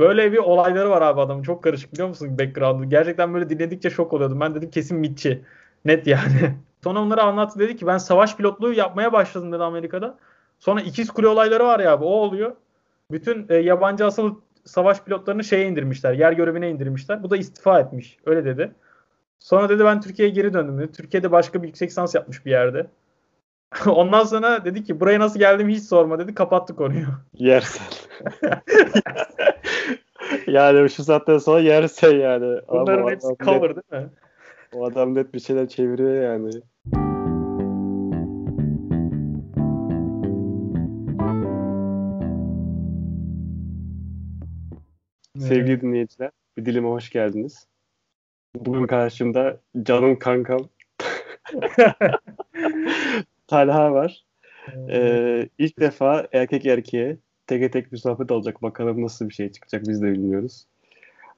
Böyle bir olayları var abi adamın. Çok karışık biliyor musun background'u? Gerçekten böyle dinledikçe şok oluyordum. Ben dedim kesin mitçi. Net yani. Sonra onları anlattı dedi ki ben savaş pilotluğu yapmaya başladım dedi Amerika'da. Sonra ikiz kule olayları var ya abi o oluyor. Bütün e, yabancı asıl savaş pilotlarını şeye indirmişler. Yer görevine indirmişler. Bu da istifa etmiş. Öyle dedi. Sonra dedi ben Türkiye'ye geri döndüm dedi. Türkiye'de başka bir yüksek lisans yapmış bir yerde. Ondan sonra dedi ki buraya nasıl geldim hiç sorma dedi. Kapattı konuyu. Yersen. yani şu saatten sonra yersen yani. Bunların Ama hepsi cover net- değil mi? O adam net bir şeyler çeviriyor yani. Sevgili dinleyiciler, bir dilime hoş geldiniz. Bugün karşımda canım kankam Talha var. Ee, ilk defa erkek erkeğe teke tek bir sohbet olacak. Bakalım nasıl bir şey çıkacak biz de bilmiyoruz.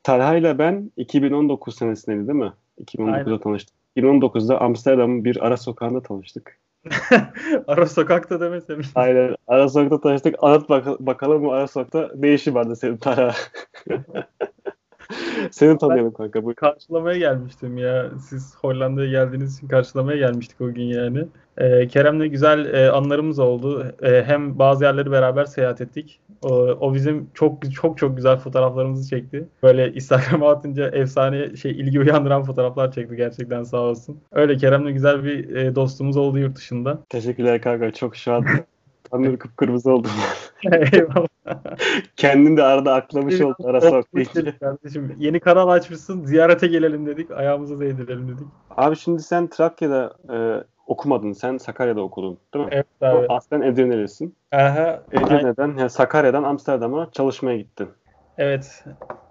Talha ile ben 2019 senesindeydi değil mi? 2019'da Aynen. tanıştık. 2019'da Amsterdam'ın bir ara sokağında tanıştık. Ara sokakta demesem. Aynen. Ara sokakta tanıştık. Anlat bak- bakalım bu ara sokakta ne işi vardı senin Talha? Seni tanıyalım kanka. Bu Karşılamaya gelmiştim ya. Siz Hollanda'ya geldiğiniz için karşılamaya gelmiştik o gün yani. Ee, Kerem'le güzel e, anlarımız oldu. E, hem bazı yerleri beraber seyahat ettik. O, o bizim çok çok çok güzel fotoğraflarımızı çekti. Böyle Instagram'a atınca efsane şey ilgi uyandıran fotoğraflar çekti gerçekten sağ olsun. Öyle Kerem'le güzel bir e, dostumuz oldu yurt dışında. teşekkürler kanka. Çok şu an tanrı kıpkırmızı oldum. Eyvallah. Kendin de arada aklamış oldun ara sokak. Kardeşim yeni kanal açmışsın ziyarete gelelim dedik. Ayağımıza değdirelim dedik. Abi şimdi sen Trakya'da e, okumadın. Sen Sakarya'da okudun değil mi? Evet abi. Aslen Edirne'lisin. Aha. Edirne'den, yani Sakarya'dan Amsterdam'a çalışmaya gittin. Evet.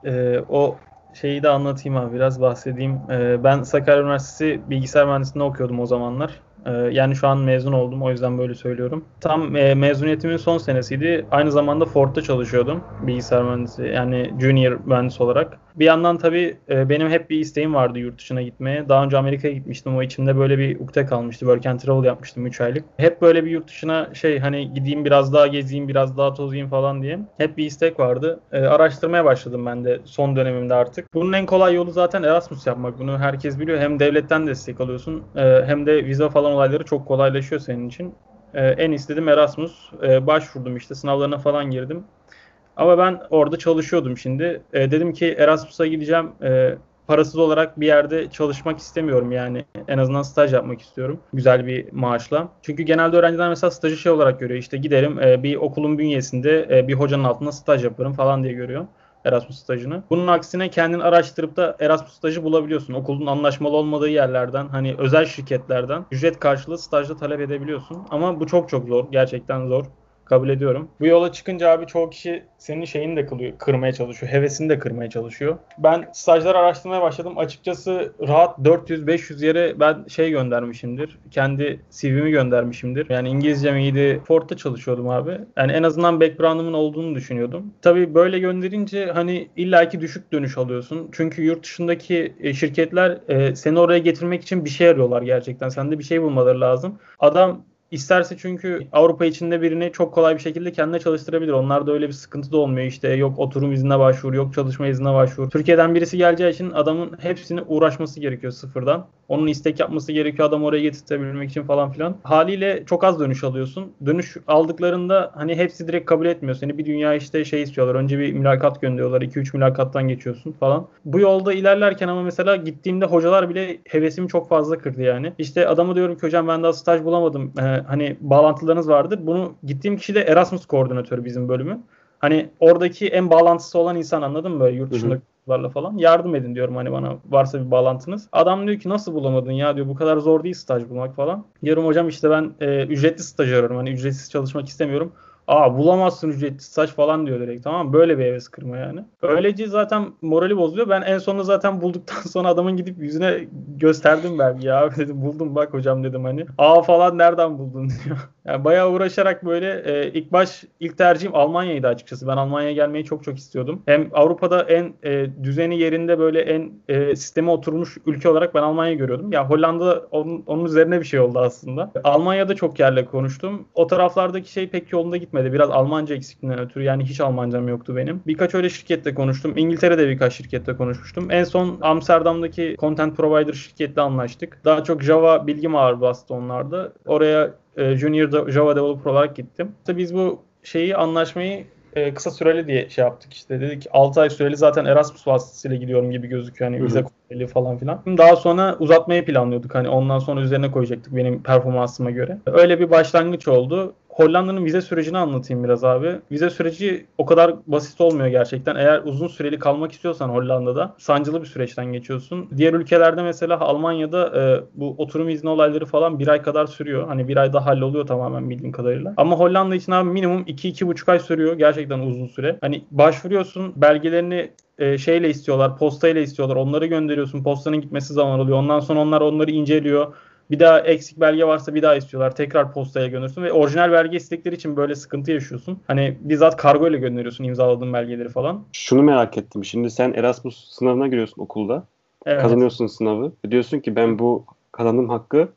Ee, o şeyi de anlatayım abi biraz bahsedeyim. Ee, ben Sakarya Üniversitesi bilgisayar mühendisliğinde okuyordum o zamanlar. Ee, yani şu an mezun oldum o yüzden böyle söylüyorum. Tam e, mezuniyetimin son senesiydi. Aynı zamanda Ford'da çalışıyordum bilgisayar mühendisi yani junior mühendis olarak. Bir yandan tabii e, benim hep bir isteğim vardı yurt dışına gitmeye. Daha önce Amerika'ya gitmiştim. O içimde böyle bir ukde kalmıştı. Work and Travel yapmıştım 3 aylık. Hep böyle bir yurt dışına şey hani gideyim biraz daha gezeyim, biraz daha tozayım falan diye. Hep bir istek vardı. E, araştırmaya başladım ben de son dönemimde artık. Bunun en kolay yolu zaten Erasmus yapmak. Bunu herkes biliyor. Hem devletten destek alıyorsun e, hem de vize falan olayları çok kolaylaşıyor senin için. En istedim Erasmus. Başvurdum işte sınavlarına falan girdim. Ama ben orada çalışıyordum şimdi. E, dedim ki Erasmus'a gideceğim. E, parasız olarak bir yerde çalışmak istemiyorum yani. En azından staj yapmak istiyorum. Güzel bir maaşla. Çünkü genelde öğrenciler mesela stajı şey olarak görüyor. İşte giderim e, bir okulun bünyesinde e, bir hocanın altında staj yaparım falan diye görüyor. Erasmus stajını. Bunun aksine kendin araştırıp da Erasmus stajı bulabiliyorsun. Okulun anlaşmalı olmadığı yerlerden, hani özel şirketlerden ücret karşılığı stajda talep edebiliyorsun. Ama bu çok çok zor. Gerçekten zor. Kabul ediyorum. Bu yola çıkınca abi çoğu kişi senin şeyini de kılıyor, kırmaya çalışıyor. Hevesini de kırmaya çalışıyor. Ben stajlar araştırmaya başladım. Açıkçası rahat 400-500 yere ben şey göndermişimdir. Kendi CV'mi göndermişimdir. Yani İngilizcem iyiydi. Ford'da çalışıyordum abi. Yani en azından background'ımın olduğunu düşünüyordum. Tabii böyle gönderince hani illaki düşük dönüş alıyorsun. Çünkü yurt dışındaki e, şirketler e, seni oraya getirmek için bir şey arıyorlar gerçekten. Sende bir şey bulmaları lazım. Adam İsterse çünkü Avrupa içinde birini çok kolay bir şekilde kendine çalıştırabilir. Onlarda öyle bir sıkıntı da olmuyor. İşte yok oturum iznine başvur, yok çalışma iznine başvur. Türkiye'den birisi geleceği için adamın hepsini uğraşması gerekiyor sıfırdan. Onun istek yapması gerekiyor adam oraya getirtebilmek için falan filan. Haliyle çok az dönüş alıyorsun. Dönüş aldıklarında hani hepsi direkt kabul etmiyor. Seni bir dünya işte şey istiyorlar. Önce bir mülakat gönderiyorlar. 2-3 mülakattan geçiyorsun falan. Bu yolda ilerlerken ama mesela gittiğimde hocalar bile hevesimi çok fazla kırdı yani. İşte adama diyorum ki hocam ben daha staj bulamadım. Ee, hani bağlantılarınız vardır. Bunu gittiğim kişi de Erasmus koordinatörü bizim bölümün. Hani oradaki en bağlantısı olan insan anladın mı? Böyle yurt Hı hı. dışında çocuklarla falan. Yardım edin diyorum hani bana varsa bir bağlantınız. Adam diyor ki nasıl bulamadın ya diyor bu kadar zor değil staj bulmak falan. Diyorum hocam işte ben e, ücretli staj arıyorum. Hani ücretsiz çalışmak istemiyorum. Aa bulamazsın ücretli staj falan diyor direkt tamam? Böyle bir heves kırma yani. Öylece zaten morali bozuluyor. Ben en sonunda zaten bulduktan sonra adamın gidip yüzüne gösterdim belki ya. Dedim buldum bak hocam dedim hani. Aa falan nereden buldun diyor. Yani bayağı uğraşarak böyle e, ilk baş ilk tercihim Almanya'ydı açıkçası. Ben Almanya'ya gelmeyi çok çok istiyordum. Hem Avrupa'da en e, düzeni yerinde böyle en e, sisteme oturmuş ülke olarak ben Almanya'yı görüyordum. Ya Hollanda onun, onun üzerine bir şey oldu aslında. Almanya'da çok yerle konuştum. O taraflardaki şey pek yolunda gitmedi. Biraz Almanca eksikliğinden ötürü yani hiç Almancam yoktu benim. Birkaç öyle şirkette konuştum. İngiltere'de birkaç şirkette konuşmuştum. En son Amsterdam'daki content provider şirketle anlaştık. Daha çok Java bilgim ağır bastı onlarda. Oraya e, Junior Java Developer olarak gittim. İşte biz bu şeyi anlaşmayı e, kısa süreli diye şey yaptık işte. Dedik 6 ay süreli zaten Erasmus vasıtasıyla gidiyorum gibi gözüküyor. Hani vize kontrolü falan filan. Daha sonra uzatmayı planlıyorduk. Hani ondan sonra üzerine koyacaktık benim performansıma göre. Öyle bir başlangıç oldu. Hollanda'nın vize sürecini anlatayım biraz abi. Vize süreci o kadar basit olmuyor gerçekten. Eğer uzun süreli kalmak istiyorsan Hollanda'da sancılı bir süreçten geçiyorsun. Diğer ülkelerde mesela Almanya'da e, bu oturum izni olayları falan bir ay kadar sürüyor. Hani bir ayda halloluyor tamamen bildiğim kadarıyla. Ama Hollanda için abi minimum 2-2,5 ay sürüyor. Gerçekten uzun süre. Hani başvuruyorsun belgelerini e, şeyle istiyorlar, postayla istiyorlar. Onları gönderiyorsun. Postanın gitmesi zaman oluyor. Ondan sonra onlar onları inceliyor. Bir daha eksik belge varsa bir daha istiyorlar. Tekrar postaya gönderiyorsun ve orijinal belge istekleri için böyle sıkıntı yaşıyorsun. Hani bizzat kargo ile gönderiyorsun imzaladığın belgeleri falan. Şunu merak ettim. Şimdi sen Erasmus sınavına giriyorsun okulda. Evet. Kazanıyorsun sınavı. Diyorsun ki ben bu kazandığım hakkı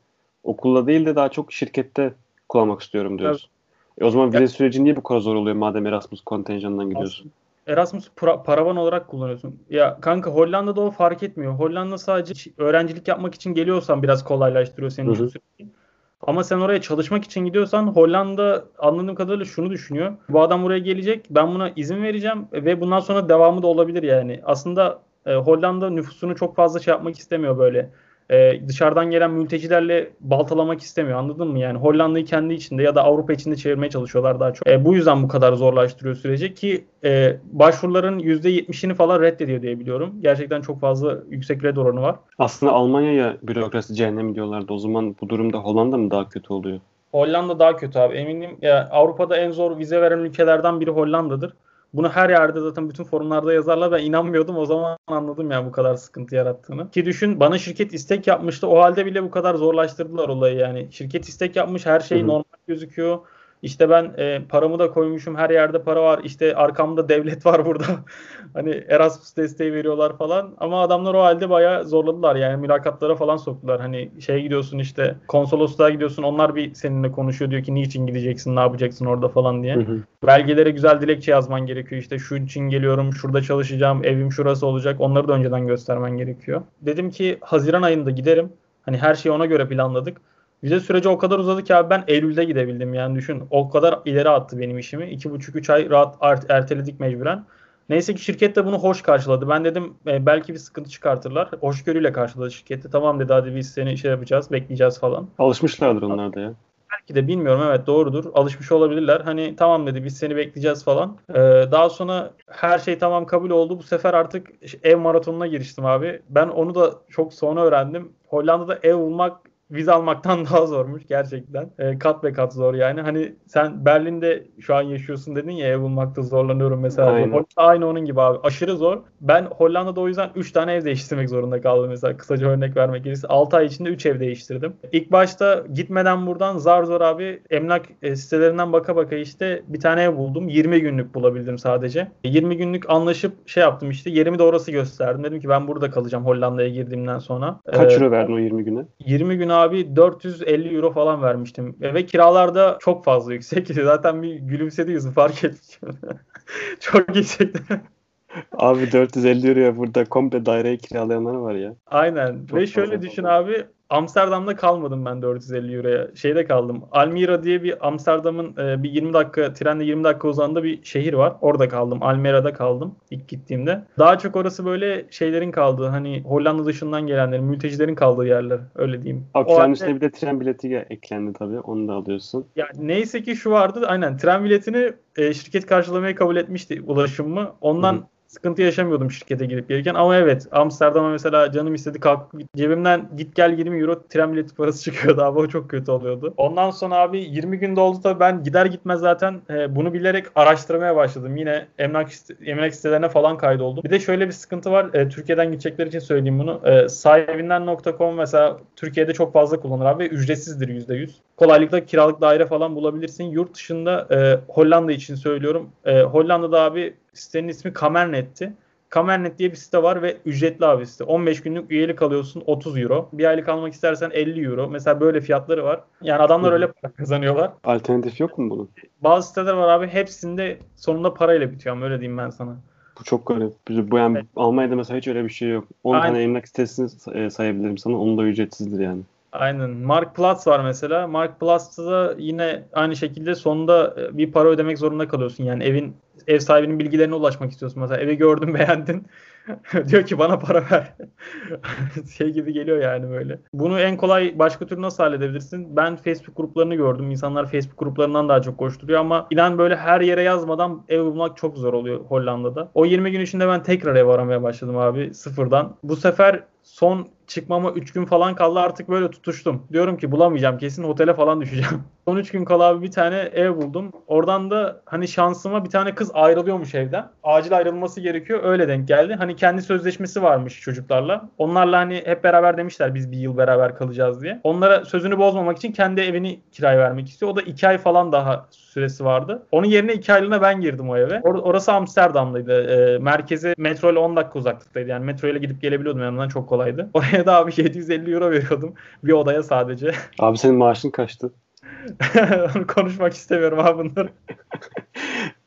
okulda değil de daha çok şirkette kullanmak istiyorum diyorsun. Evet. E o zaman vize evet. süreci niye bu kadar zor oluyor madem Erasmus kontenjanından gidiyorsun? Aslında Erasmus para, paravan olarak kullanıyorsun. Ya kanka Hollanda'da o fark etmiyor. Hollanda sadece öğrencilik yapmak için geliyorsan biraz kolaylaştırıyor senin için süreci. Ama sen oraya çalışmak için gidiyorsan Hollanda anladığım kadarıyla şunu düşünüyor. Bu adam buraya gelecek. Ben buna izin vereceğim ve bundan sonra devamı da olabilir yani. Aslında e, Hollanda nüfusunu çok fazla şey yapmak istemiyor böyle e, dışarıdan gelen mültecilerle baltalamak istemiyor anladın mı? Yani Hollanda'yı kendi içinde ya da Avrupa içinde çevirmeye çalışıyorlar daha çok. E, bu yüzden bu kadar zorlaştırıyor süreci ki e, başvuruların %70'ini falan reddediyor diye biliyorum. Gerçekten çok fazla yüksek red oranı var. Aslında Almanya'ya bürokrasi cehennem diyorlardı. O zaman bu durumda Hollanda mı daha kötü oluyor? Hollanda daha kötü abi. Eminim ya Avrupa'da en zor vize veren ülkelerden biri Hollanda'dır. Bunu her yerde zaten bütün forumlarda yazarlar. Ben inanmıyordum. O zaman anladım ya bu kadar sıkıntı yarattığını. Ki düşün bana şirket istek yapmıştı. O halde bile bu kadar zorlaştırdılar olayı yani. Şirket istek yapmış. Her şey Hı-hı. normal gözüküyor. İşte ben e, paramı da koymuşum her yerde para var. İşte arkamda devlet var burada. hani Erasmus desteği veriyorlar falan. Ama adamlar o halde bayağı zorladılar. Yani mülakatlara falan soktular. Hani şey gidiyorsun işte konsolosluğa gidiyorsun. Onlar bir seninle konuşuyor. Diyor ki niçin gideceksin ne yapacaksın orada falan diye. Hı hı. Belgelere güzel dilekçe yazman gerekiyor. İşte şu için geliyorum şurada çalışacağım evim şurası olacak. Onları da önceden göstermen gerekiyor. Dedim ki Haziran ayında giderim. Hani her şeyi ona göre planladık. Vize süreci o kadar uzadı ki abi ben Eylül'de gidebildim yani düşün. O kadar ileri attı benim işimi. 2,5-3 ay rahat art, erteledik mecburen. Neyse ki şirket de bunu hoş karşıladı. Ben dedim e, belki bir sıkıntı çıkartırlar. Hoşgörüyle karşıladı şirketi. Tamam dedi hadi biz seni şey yapacağız, bekleyeceğiz falan. Alışmışlardır onlar da ya. Belki de bilmiyorum evet doğrudur. Alışmış olabilirler. Hani tamam dedi biz seni bekleyeceğiz falan. Ee, daha sonra her şey tamam kabul oldu. Bu sefer artık ev maratonuna giriştim abi. Ben onu da çok sonra öğrendim. Hollanda'da ev bulmak vize almaktan daha zormuş gerçekten. E, kat be kat zor yani. Hani sen Berlin'de şu an yaşıyorsun dedin ya ev bulmakta zorlanıyorum mesela. Aynen. aynı onun gibi abi. Aşırı zor. Ben Hollanda'da o yüzden 3 tane ev değiştirmek zorunda kaldım mesela. Kısaca örnek vermek gerekirse. 6 ay içinde 3 ev değiştirdim. İlk başta gitmeden buradan zar zor abi emlak e, sitelerinden baka baka işte bir tane ev buldum. 20 günlük bulabildim sadece. 20 günlük anlaşıp şey yaptım işte yerimi de orası gösterdim. Dedim ki ben burada kalacağım Hollanda'ya girdiğimden sonra. Kaç ee, euro verdin o 20 güne? 20 güne abi 450 euro falan vermiştim. Ve kiralar da çok fazla yüksek. Zaten bir gülümsedi yüzü fark etmiş. çok yüksek. Abi 450 euroya burada komple daireyi kiralayanlar var ya. Aynen. Çok Ve şöyle düşün abi Amsterdam'da kalmadım ben 450 euroya. Şeyde kaldım. Almira diye bir Amsterdam'ın e, bir 20 dakika trenle 20 dakika uzağında bir şehir var. Orada kaldım. Almera'da kaldım ilk gittiğimde. Daha çok orası böyle şeylerin kaldığı hani Hollanda dışından gelenlerin, mültecilerin kaldığı yerler öyle diyeyim. Abi tren üstüne bir de tren bileti eklendi tabii. Onu da alıyorsun. Ya neyse ki şu vardı. Aynen tren biletini e, şirket karşılamayı kabul etmişti ulaşımı. Ondan Hı sıkıntı yaşamıyordum şirkete gidip gelirken. Ama evet Amsterdam'a mesela canım istedi kalkıp cebimden git gel 20 euro tren bileti parası çıkıyordu abi o çok kötü oluyordu. Ondan sonra abi 20 günde oldu da ben gider gitmez zaten e, bunu bilerek araştırmaya başladım. Yine emlak, emlak sitelerine falan kaydoldum. Bir de şöyle bir sıkıntı var. E, Türkiye'den gidecekler için söyleyeyim bunu. E, sahibinden.com mesela Türkiye'de çok fazla kullanır abi ve ücretsizdir %100. Kolaylıkla kiralık daire falan bulabilirsin. Yurt dışında e, Hollanda için söylüyorum. E, Hollanda'da abi sitenin ismi Kamernet'ti. Kamernet diye bir site var ve ücretli abi site. 15 günlük üyelik alıyorsun 30 euro. Bir aylık almak istersen 50 euro. Mesela böyle fiyatları var. Yani adamlar öyle para kazanıyorlar. Alternatif yok mu bunun? Bazı siteler var abi hepsinde sonunda parayla bitiyor ama öyle diyeyim ben sana. Bu çok garip. Bu yani Evet. Almanya'da mesela hiç öyle bir şey yok. 10 Aynen. tane emlak sitesini e, sayabilirim sana. Onun da ücretsizdir yani. Aynen. Mark Platz var mesela. Mark Platz'ta da yine aynı şekilde sonunda e, bir para ödemek zorunda kalıyorsun. Yani evin ev sahibinin bilgilerine ulaşmak istiyorsun. Mesela evi gördün beğendin. Diyor ki bana para ver. şey gibi geliyor yani böyle. Bunu en kolay başka türlü nasıl halledebilirsin? Ben Facebook gruplarını gördüm. İnsanlar Facebook gruplarından daha çok koşturuyor ama inan böyle her yere yazmadan ev bulmak çok zor oluyor Hollanda'da. O 20 gün içinde ben tekrar ev aramaya başladım abi sıfırdan. Bu sefer son çıkmama 3 gün falan kaldı artık böyle tutuştum. Diyorum ki bulamayacağım kesin otele falan düşeceğim. Son 3 gün kala abi bir tane ev buldum. Oradan da hani şansıma bir tane kız ayrılıyormuş evden. Acil ayrılması gerekiyor. Öyle denk geldi. Hani kendi sözleşmesi varmış çocuklarla. Onlarla hani hep beraber demişler biz bir yıl beraber kalacağız diye. Onlara sözünü bozmamak için kendi evini kiraya vermek istiyor. O da 2 ay falan daha süresi vardı. Onun yerine 2 aylığına ben girdim o eve. Or- orası Amsterdam'daydı. Ee, merkeze metro ile 10 dakika uzaklıktaydı. Yani metro ile gidip gelebiliyordum yanından çok kolaydı. Oraya da abi 750 euro veriyordum. Bir odaya sadece. Abi senin maaşın kaçtı? Onu konuşmak istemiyorum abi bunları.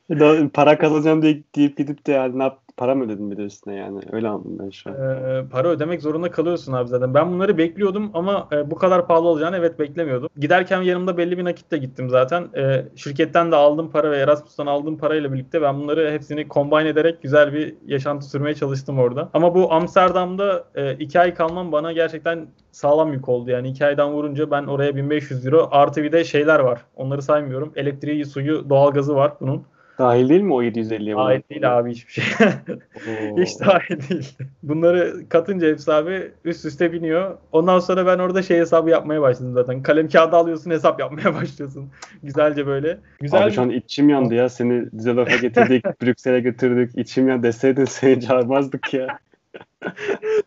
Para kazanacağım diye deyip gidip de yani ne yap para mı ödedin bir de üstüne yani? Öyle anladım ben şu an. Ee, para ödemek zorunda kalıyorsun abi zaten. Ben bunları bekliyordum ama e, bu kadar pahalı olacağını evet beklemiyordum. Giderken yanımda belli bir nakitle gittim zaten. E, şirketten de aldığım para ve Erasmus'tan aldığım parayla birlikte ben bunları hepsini combine ederek güzel bir yaşantı sürmeye çalıştım orada. Ama bu Amsterdam'da e, iki ay kalmam bana gerçekten sağlam yük oldu. Yani iki aydan vurunca ben oraya 1500 euro artı bir de şeyler var. Onları saymıyorum. Elektriği, suyu, doğalgazı var bunun. Dahil değil mi o 750'ye? bana? Dahil değil abi hiçbir şey. Hiç dahil değil. Bunları katınca hepsi abi üst üste biniyor. Ondan sonra ben orada şey hesabı yapmaya başladım zaten. Kalem kağıdı alıyorsun hesap yapmaya başlıyorsun. Güzelce böyle. Güzel Abi şu an içim yandı ya. Seni Düsseldorf'a getirdik, Brüksel'e götürdük. İçim yandı deseydin seni çağırmazdık ya.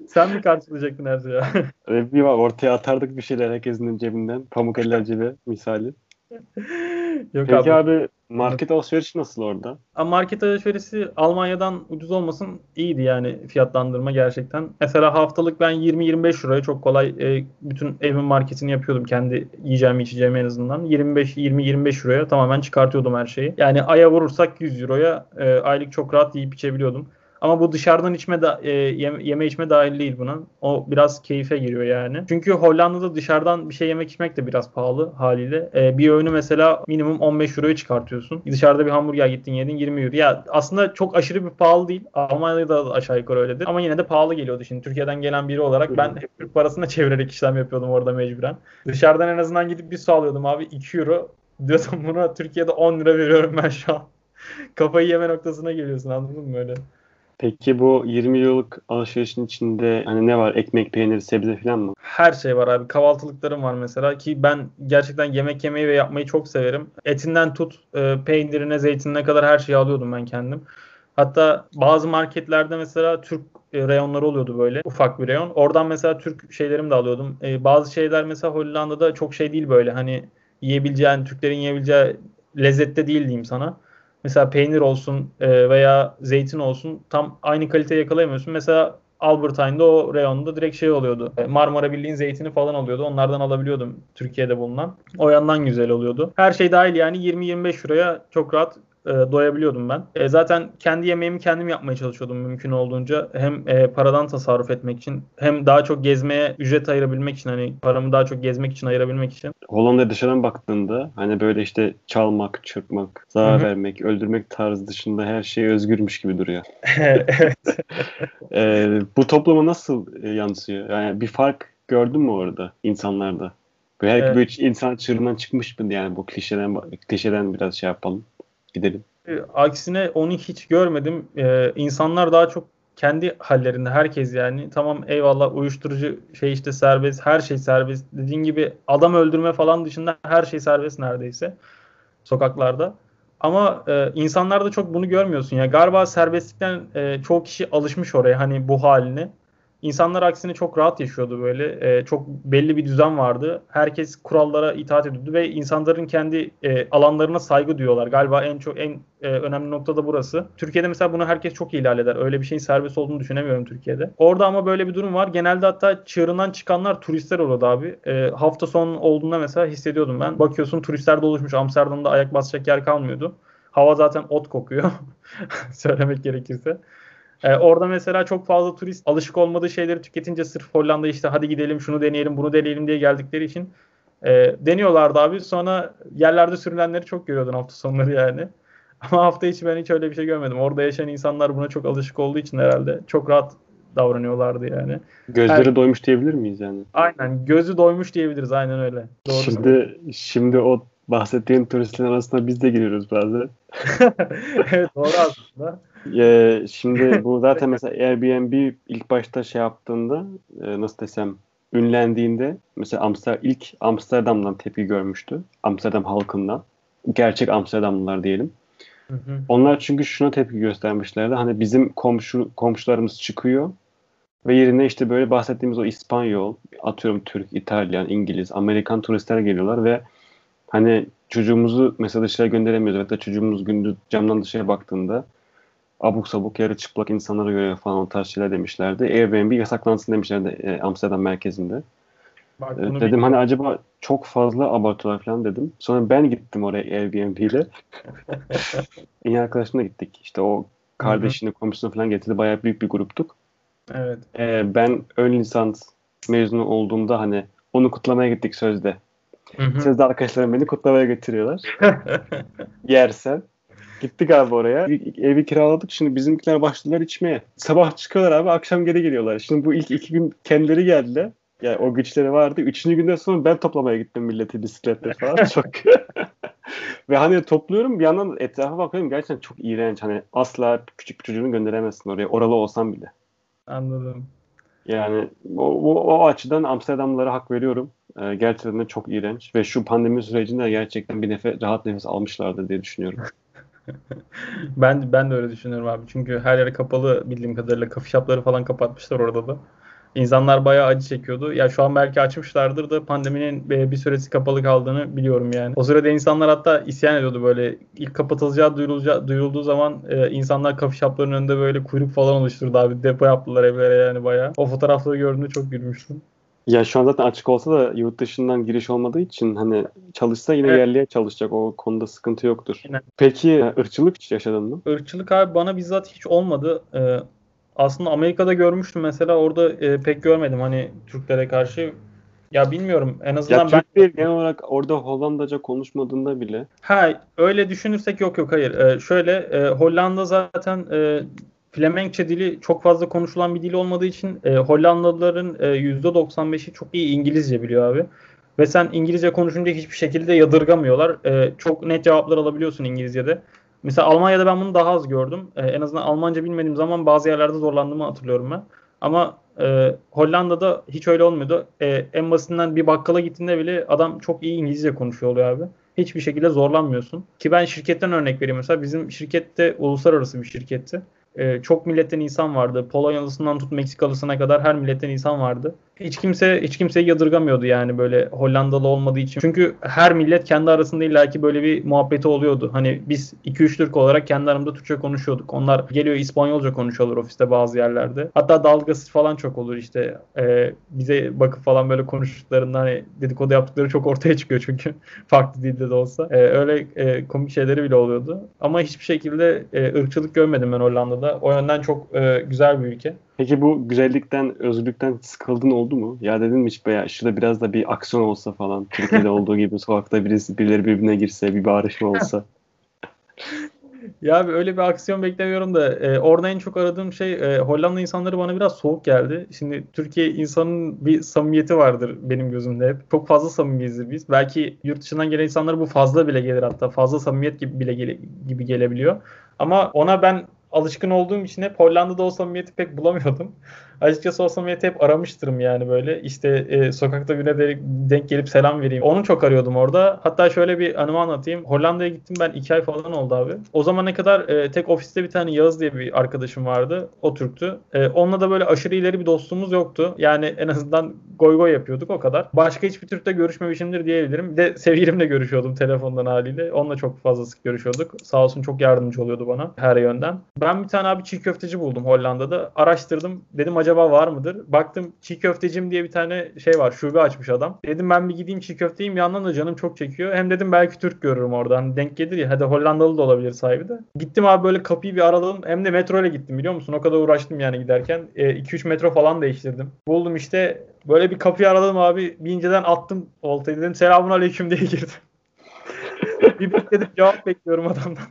Sen mi karşılayacaktın her şeyi? Öyle bir var ortaya atardık bir şeyler herkesin cebinden. Pamuk eller cebi misali. Yok Peki abi. abi market alışverişi nasıl orada? Market alışverişi Almanya'dan ucuz olmasın iyiydi yani fiyatlandırma gerçekten. Mesela haftalık ben 20-25 euroya çok kolay e, bütün evin marketini yapıyordum kendi yiyeceğimi içeceğimi en azından. 25-20-25 euroya tamamen çıkartıyordum her şeyi. Yani aya vurursak 100 euroya e, aylık çok rahat yiyip içebiliyordum. Ama bu dışarıdan içme da, e, yeme, yeme içme dahil değil buna. O biraz keyfe giriyor yani. Çünkü Hollanda'da dışarıdan bir şey yemek içmek de biraz pahalı haliyle. E, bir öğünü mesela minimum 15 euroya çıkartıyorsun. Dışarıda bir hamburger gittin yedin 20 euro. Ya aslında çok aşırı bir pahalı değil. Almanya'da da aşağı yukarı öyledir. Ama yine de pahalı geliyordu şimdi. Türkiye'den gelen biri olarak ben hep Türk parasına çevirerek işlem yapıyordum orada mecburen. Dışarıdan en azından gidip bir su alıyordum abi 2 euro. Diyordum buna Türkiye'de 10 lira veriyorum ben şu an. Kafayı yeme noktasına geliyorsun anladın mı öyle? Peki bu 20 yıllık alışverişin içinde hani ne var? Ekmek, peynir, sebze falan mı? Her şey var abi. Kahvaltılıklarım var mesela ki ben gerçekten yemek yemeyi ve yapmayı çok severim. Etinden tut e, peynirine, zeytinine kadar her şeyi alıyordum ben kendim. Hatta bazı marketlerde mesela Türk e, reyonları oluyordu böyle. Ufak bir reyon. Oradan mesela Türk şeylerimi de alıyordum. E, bazı şeyler mesela Hollanda'da çok şey değil böyle. Hani yiyebileceğin, Türklerin yiyebileceği lezzette değil diyeyim sana. Mesela peynir olsun e, veya zeytin olsun tam aynı kaliteyi yakalayamıyorsun. Mesela Albertine'da o reyonda direkt şey oluyordu. E, Marmara Birliği'nin zeytini falan oluyordu. Onlardan alabiliyordum Türkiye'de bulunan. O yandan güzel oluyordu. Her şey dahil yani 20-25 liraya çok rahat e, doyabiliyordum ben. E, zaten kendi yemeğimi kendim yapmaya çalışıyordum mümkün olduğunca. Hem e, paradan tasarruf etmek için hem daha çok gezmeye ücret ayırabilmek için hani paramı daha çok gezmek için ayırabilmek için. Hollanda'ya dışarıdan baktığında hani böyle işte çalmak, çırpmak, zarar Hı hı. vermek, öldürmek tarzı dışında her şey özgürmüş gibi duruyor. evet. Ee, bu topluma nasıl e, yansıyor? Yani bir fark gördün mü orada insanlarda? Böyle her Evet. böyle insan çığırından çıkmış mı yani bu klişeden klişeden biraz şey yapalım. Gidelim. aksine onu hiç görmedim. Ee, insanlar daha çok kendi hallerinde herkes yani tamam eyvallah uyuşturucu şey işte serbest her şey serbest dediğin gibi adam öldürme falan dışında her şey serbest neredeyse sokaklarda. Ama e, insanlarda çok bunu görmüyorsun ya. Galiba serbestlikten e, çoğu kişi alışmış oraya hani bu haline. İnsanlar aksine çok rahat yaşıyordu böyle. E, çok belli bir düzen vardı. Herkes kurallara itaat ediyordu ve insanların kendi e, alanlarına saygı duyuyorlar. Galiba en çok en e, önemli nokta da burası. Türkiye'de mesela bunu herkes çok ihlal eder. Öyle bir şeyin serbest olduğunu düşünemiyorum Türkiye'de. Orada ama böyle bir durum var. Genelde hatta çığırından çıkanlar turistler oluyordu abi. E, hafta sonu olduğunda mesela hissediyordum ben. Bakıyorsun turistler doluşmuş. Amsterdam'da ayak basacak yer kalmıyordu. Hava zaten ot kokuyor. Söylemek gerekirse. Ee, orada mesela çok fazla turist alışık olmadığı şeyleri tüketince sırf Hollanda işte hadi gidelim şunu deneyelim bunu deneyelim diye geldikleri için e, deniyorlardı abi. Sonra yerlerde sürülenleri çok görüyordun hafta sonları yani. Ama hafta içi ben hiç öyle bir şey görmedim. Orada yaşayan insanlar buna çok alışık olduğu için herhalde çok rahat davranıyorlardı yani. Gözleri Her... doymuş diyebilir miyiz yani? Aynen. Gözü doymuş diyebiliriz. Aynen öyle. Doğru şimdi şimdi o bahsettiğin turistlerin arasında biz de giriyoruz bazen. evet doğru aslında. Ee, şimdi bu zaten mesela Airbnb ilk başta şey yaptığında e, nasıl desem ünlendiğinde mesela Amsterdam ilk Amsterdam'dan tepki görmüştü. Amsterdam halkından. Gerçek Amsterdamlılar diyelim. Hı hı. Onlar çünkü şuna tepki göstermişlerdi. Hani bizim komşu komşularımız çıkıyor ve yerine işte böyle bahsettiğimiz o İspanyol, atıyorum Türk, İtalyan, İngiliz, Amerikan turistler geliyorlar ve hani çocuğumuzu mesela dışarı gönderemiyoruz. Hatta çocuğumuz gündüz camdan dışarı baktığında abuk sabuk yarı çıplak insanlara göre falan o tarz şeyler demişlerdi. Airbnb yasaklansın demişlerdi e, Amsterdam merkezinde. Bak, e, dedim bilmiyorum. hani acaba çok fazla abartıyorlar falan dedim. Sonra ben gittim oraya Airbnb ile. İyi arkadaşımla gittik. İşte o kardeşini, komşusunu falan getirdi. Bayağı büyük bir gruptuk. Evet. Ee, ben ön lisans mezunu olduğumda hani onu kutlamaya gittik sözde. Hı hı. Sözde arkadaşlarım beni kutlamaya götürüyorlar. Yersen. Gittik abi oraya. Evi kiraladık. Şimdi bizimkiler başladılar içmeye. Sabah çıkıyorlar abi akşam geri geliyorlar. Şimdi bu ilk iki gün kendileri geldiler. Yani o güçleri vardı. Üçüncü günden sonra ben toplamaya gittim milleti bisikletle falan. Çok Ve hani topluyorum bir yandan etrafa bakıyorum gerçekten çok iğrenç. Hani asla küçük bir çocuğunu gönderemezsin oraya. Oralı olsam bile. Anladım. Yani o, o, o açıdan Amsterdamlılara hak veriyorum. Ee, gerçekten de çok iğrenç. Ve şu pandemi sürecinde gerçekten bir nefes, rahat nefes almışlardır diye düşünüyorum. ben ben de öyle düşünüyorum abi. Çünkü her yer kapalı bildiğim kadarıyla kafe falan kapatmışlar orada da. İnsanlar bayağı acı çekiyordu. Ya şu an belki açmışlardır da pandeminin bir süresi kapalı kaldığını biliyorum yani. O sırada insanlar hatta isyan ediyordu böyle. ilk kapatılacağı duyurulacağı, duyurulduğu zaman e, insanlar kafe shopların önünde böyle kuyruk falan oluşturdu abi. Depo yaptılar evlere yani bayağı. O fotoğrafları gördüğümde çok gülmüştüm. Ya şu an zaten açık olsa da yurt dışından giriş olmadığı için hani çalışsa yine evet. yerliye çalışacak. O konuda sıkıntı yoktur. Yine. Peki ırkçılık hiç yaşadın mı? Irkçılık abi bana bizzat hiç olmadı. Ee, aslında Amerika'da görmüştüm mesela orada e, pek görmedim hani Türklere karşı. Ya bilmiyorum en azından ya, ben... Türk genel olarak orada Hollandaca konuşmadığında bile. Ha öyle düşünürsek yok yok hayır. Ee, şöyle e, Hollanda zaten e, Flemenkçe dili çok fazla konuşulan bir dil olmadığı için e, Hollandalıların e, %95'i çok iyi İngilizce biliyor abi. Ve sen İngilizce konuşunca hiçbir şekilde yadırgamıyorlar. E, çok net cevaplar alabiliyorsun İngilizce'de. Mesela Almanya'da ben bunu daha az gördüm. E, en azından Almanca bilmediğim zaman bazı yerlerde zorlandığımı hatırlıyorum ben. Ama e, Hollanda'da hiç öyle olmuyordu. E, en basitinden bir bakkala gittiğinde bile adam çok iyi İngilizce konuşuyor oluyor abi. Hiçbir şekilde zorlanmıyorsun. Ki ben şirketten örnek vereyim mesela. Bizim şirkette uluslararası bir şirketti e, çok milletten insan vardı. Polonyalısından tut Meksikalısına kadar her milletten insan vardı. Hiç kimse hiç kimseyi yadırgamıyordu yani böyle Hollandalı olmadığı için. Çünkü her millet kendi arasında illaki böyle bir muhabbeti oluyordu. Hani biz 2-3 Türk olarak kendi aramızda Türkçe konuşuyorduk. Onlar geliyor İspanyolca konuşuyorlar ofiste bazı yerlerde. Hatta dalgası falan çok olur işte. E, bize bakıp falan böyle konuştuklarında hani dedikodu yaptıkları çok ortaya çıkıyor çünkü farklı dilde de olsa. E, öyle e, komik şeyleri bile oluyordu. Ama hiçbir şekilde e, ırkçılık görmedim ben Hollanda'da. O yönden çok e, güzel bir ülke. Peki bu güzellikten, özgürlükten sıkıldın oldu mu? Ya dedin mi hiç ya şurada biraz da bir aksiyon olsa falan. Türkiye'de olduğu gibi sokakta birisi, birileri birbirine girse, bir bağırışma olsa. Ya öyle bir aksiyon beklemiyorum da e, orada en çok aradığım şey e, Hollanda insanları bana biraz soğuk geldi. Şimdi Türkiye insanın bir samimiyeti vardır benim gözümde hep. Çok fazla samimiyizdir biz. Belki yurt dışından gelen insanlar bu fazla bile gelir hatta. Fazla samimiyet gibi bile gele, gibi gelebiliyor. Ama ona ben alışkın olduğum için hep Hollanda'da o samimiyeti pek bulamıyordum. Açıkçası o samimiyeti hep aramıştırım yani böyle. İşte e, sokakta birine de denk gelip selam vereyim. Onu çok arıyordum orada. Hatta şöyle bir anımı anlatayım. Hollanda'ya gittim ben iki ay falan oldu abi. O zamana kadar e, tek ofiste bir tane Yağız diye bir arkadaşım vardı. O Türktü. E, onunla da böyle aşırı ileri bir dostluğumuz yoktu. Yani en azından goy goy yapıyorduk o kadar. Başka hiçbir Türk'te görüşmemişimdir diyebilirim. Bir de sevgilimle görüşüyordum telefondan haliyle. Onunla çok fazla sık görüşüyorduk. Sağ olsun çok yardımcı oluyordu bana her yönden. Ben bir tane abi çiğ köfteci buldum Hollanda'da. Araştırdım. Dedim acaba var mıdır? Baktım çiğ köftecim diye bir tane şey var. Şube açmış adam. Dedim ben bir gideyim çiğ köfteyim. Bir yandan da canım çok çekiyor. Hem dedim belki Türk görürüm oradan. Hani denk gelir ya. Hadi Hollandalı da olabilir sahibi de. Gittim abi böyle kapıyı bir araladım. Hem de metro ile gittim biliyor musun? O kadar uğraştım yani giderken. 2-3 e, metro falan değiştirdim. Buldum işte. Böyle bir kapıyı araladım abi. Bir inceden attım oltayı dedim. Selamun aleyküm diye girdim. bir bekledim cevap bekliyorum adamdan.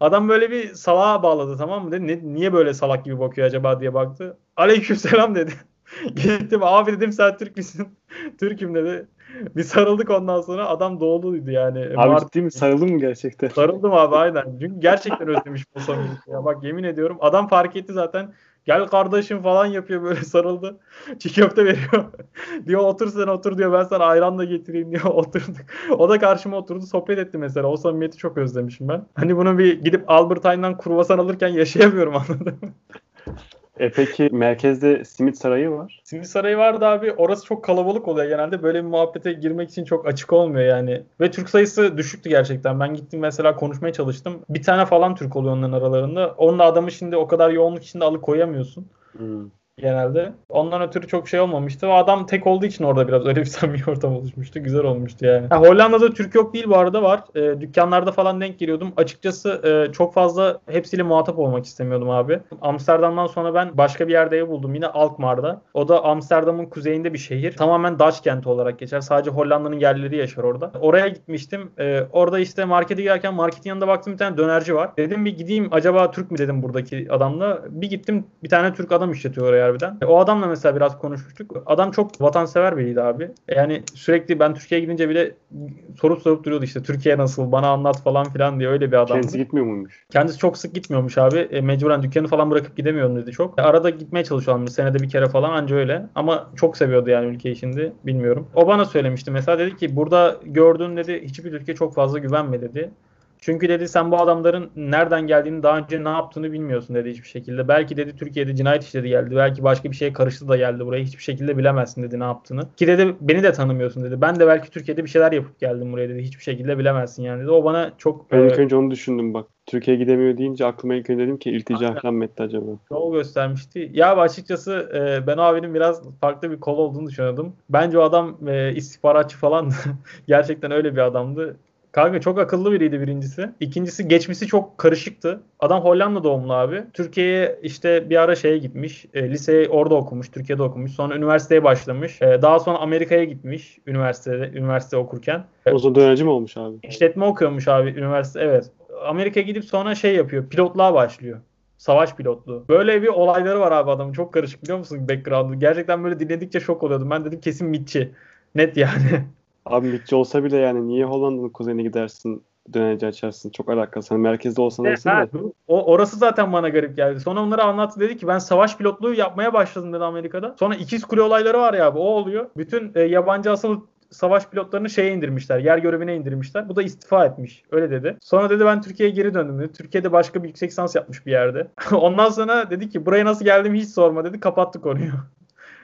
Adam böyle bir salağa bağladı tamam mı? Dedi, ne, niye böyle salak gibi bakıyor acaba diye baktı. Aleykümselam dedi. Gittim abi dedim sen Türk müsün? Türk'üm dedi. Bir sarıldık ondan sonra adam doğuluydu yani. Abi Mart... ciddi mi? Sarıldın mı gerçekten? Sarıldım abi aynen. Çünkü gerçekten özlemiş bu samimiyeti ya. Bak yemin ediyorum adam fark etti zaten. Gel kardeşim falan yapıyor böyle sarıldı. Çiğ köfte veriyor. diyor otur sen otur diyor ben sana ayran da getireyim diyor oturduk. O da karşıma oturdu sohbet etti mesela. O samimiyeti çok özlemişim ben. Hani bunu bir gidip Albert Einstein kruvasan alırken yaşayamıyorum anladın mı? E peki merkezde simit sarayı var. Simit sarayı vardı abi. Orası çok kalabalık oluyor genelde. Böyle bir muhabbete girmek için çok açık olmuyor yani. Ve Türk sayısı düşüktü gerçekten. Ben gittim mesela konuşmaya çalıştım. Bir tane falan Türk oluyor onların aralarında. Onun adamı şimdi o kadar yoğunluk içinde alıkoyamıyorsun. Hmm genelde. Ondan ötürü çok şey olmamıştı. O adam tek olduğu için orada biraz öyle bir samimi ortam oluşmuştu. Güzel olmuştu yani. Ha, Hollanda'da Türk yok değil bu arada var. E, dükkanlarda falan denk geliyordum. Açıkçası e, çok fazla hepsiyle muhatap olmak istemiyordum abi. Amsterdam'dan sonra ben başka bir yerde ev buldum. Yine Alkmaar'da. O da Amsterdam'ın kuzeyinde bir şehir. Tamamen Dutch kenti olarak geçer. Sadece Hollanda'nın yerlileri yaşar orada. Oraya gitmiştim. E, orada işte markete girerken marketin yanında baktım bir tane dönerci var. Dedim bir gideyim acaba Türk mü dedim buradaki adamla. Bir gittim bir tane Türk adam işletiyor oraya harbiden. O adamla mesela biraz konuşmuştuk. Adam çok vatansever biriydi abi. Yani sürekli ben Türkiye'ye gidince bile sorup sorup duruyordu işte Türkiye nasıl bana anlat falan filan diye öyle bir adamdı. Kendisi gitmiyor muymuş? Kendisi çok sık gitmiyormuş abi. E, mecburen dükkanı falan bırakıp gidemiyorum dedi çok. E, arada gitmeye çalışıyorum bir senede bir kere falan anca öyle. Ama çok seviyordu yani ülkeyi şimdi bilmiyorum. O bana söylemişti mesela dedi ki burada gördüğün dedi hiçbir ülke çok fazla güvenme dedi. Çünkü dedi sen bu adamların nereden geldiğini daha önce ne yaptığını bilmiyorsun dedi hiçbir şekilde. Belki dedi Türkiye'de cinayet işledi geldi. Belki başka bir şeye karıştı da geldi buraya. Hiçbir şekilde bilemezsin dedi ne yaptığını. Ki dedi beni de tanımıyorsun dedi. Ben de belki Türkiye'de bir şeyler yapıp geldim buraya dedi. Hiçbir şekilde bilemezsin yani dedi. O bana çok... Ben ilk önce onu düşündüm bak. Türkiye'ye gidemiyor deyince aklıma ilk önce dedim ki iltica falan mı etti acaba? Yol göstermişti. Ya açıkçası e, ben o abinin biraz farklı bir kol olduğunu düşünüyordum. Bence o adam e, istihbaratçı falan gerçekten öyle bir adamdı. Kanka çok akıllı biriydi birincisi. İkincisi geçmişi çok karışıktı. Adam Hollanda doğumlu abi. Türkiye'ye işte bir ara şeye gitmiş. E, liseyi orada okumuş. Türkiye'de okumuş. Sonra üniversiteye başlamış. E, daha sonra Amerika'ya gitmiş üniversitede üniversite okurken. O zaman dönerci mi olmuş abi? İşletme okuyormuş abi üniversite. Evet. Amerika'ya gidip sonra şey yapıyor. Pilotluğa başlıyor. Savaş pilotluğu. Böyle bir olayları var abi adamın. Çok karışık biliyor musun background'u? Gerçekten böyle dinledikçe şok oluyordum. Ben dedim kesin mitçi. Net yani. Abi mitçi olsa bile yani niye Hollanda'nın kuzeyine gidersin döneci açarsın. Çok alakası. Hani merkezde olsan neyse de. O, orası zaten bana garip geldi. Sonra onları anlattı dedi ki ben savaş pilotluğu yapmaya başladım dedi Amerika'da. Sonra ikiz kule olayları var ya abi o oluyor. Bütün e, yabancı asıl savaş pilotlarını şeye indirmişler. Yer görevine indirmişler. Bu da istifa etmiş. Öyle dedi. Sonra dedi ben Türkiye'ye geri döndüm dedi. Türkiye'de başka bir yüksek lisans yapmış bir yerde. Ondan sonra dedi ki buraya nasıl geldim hiç sorma dedi. Kapattı konuyu.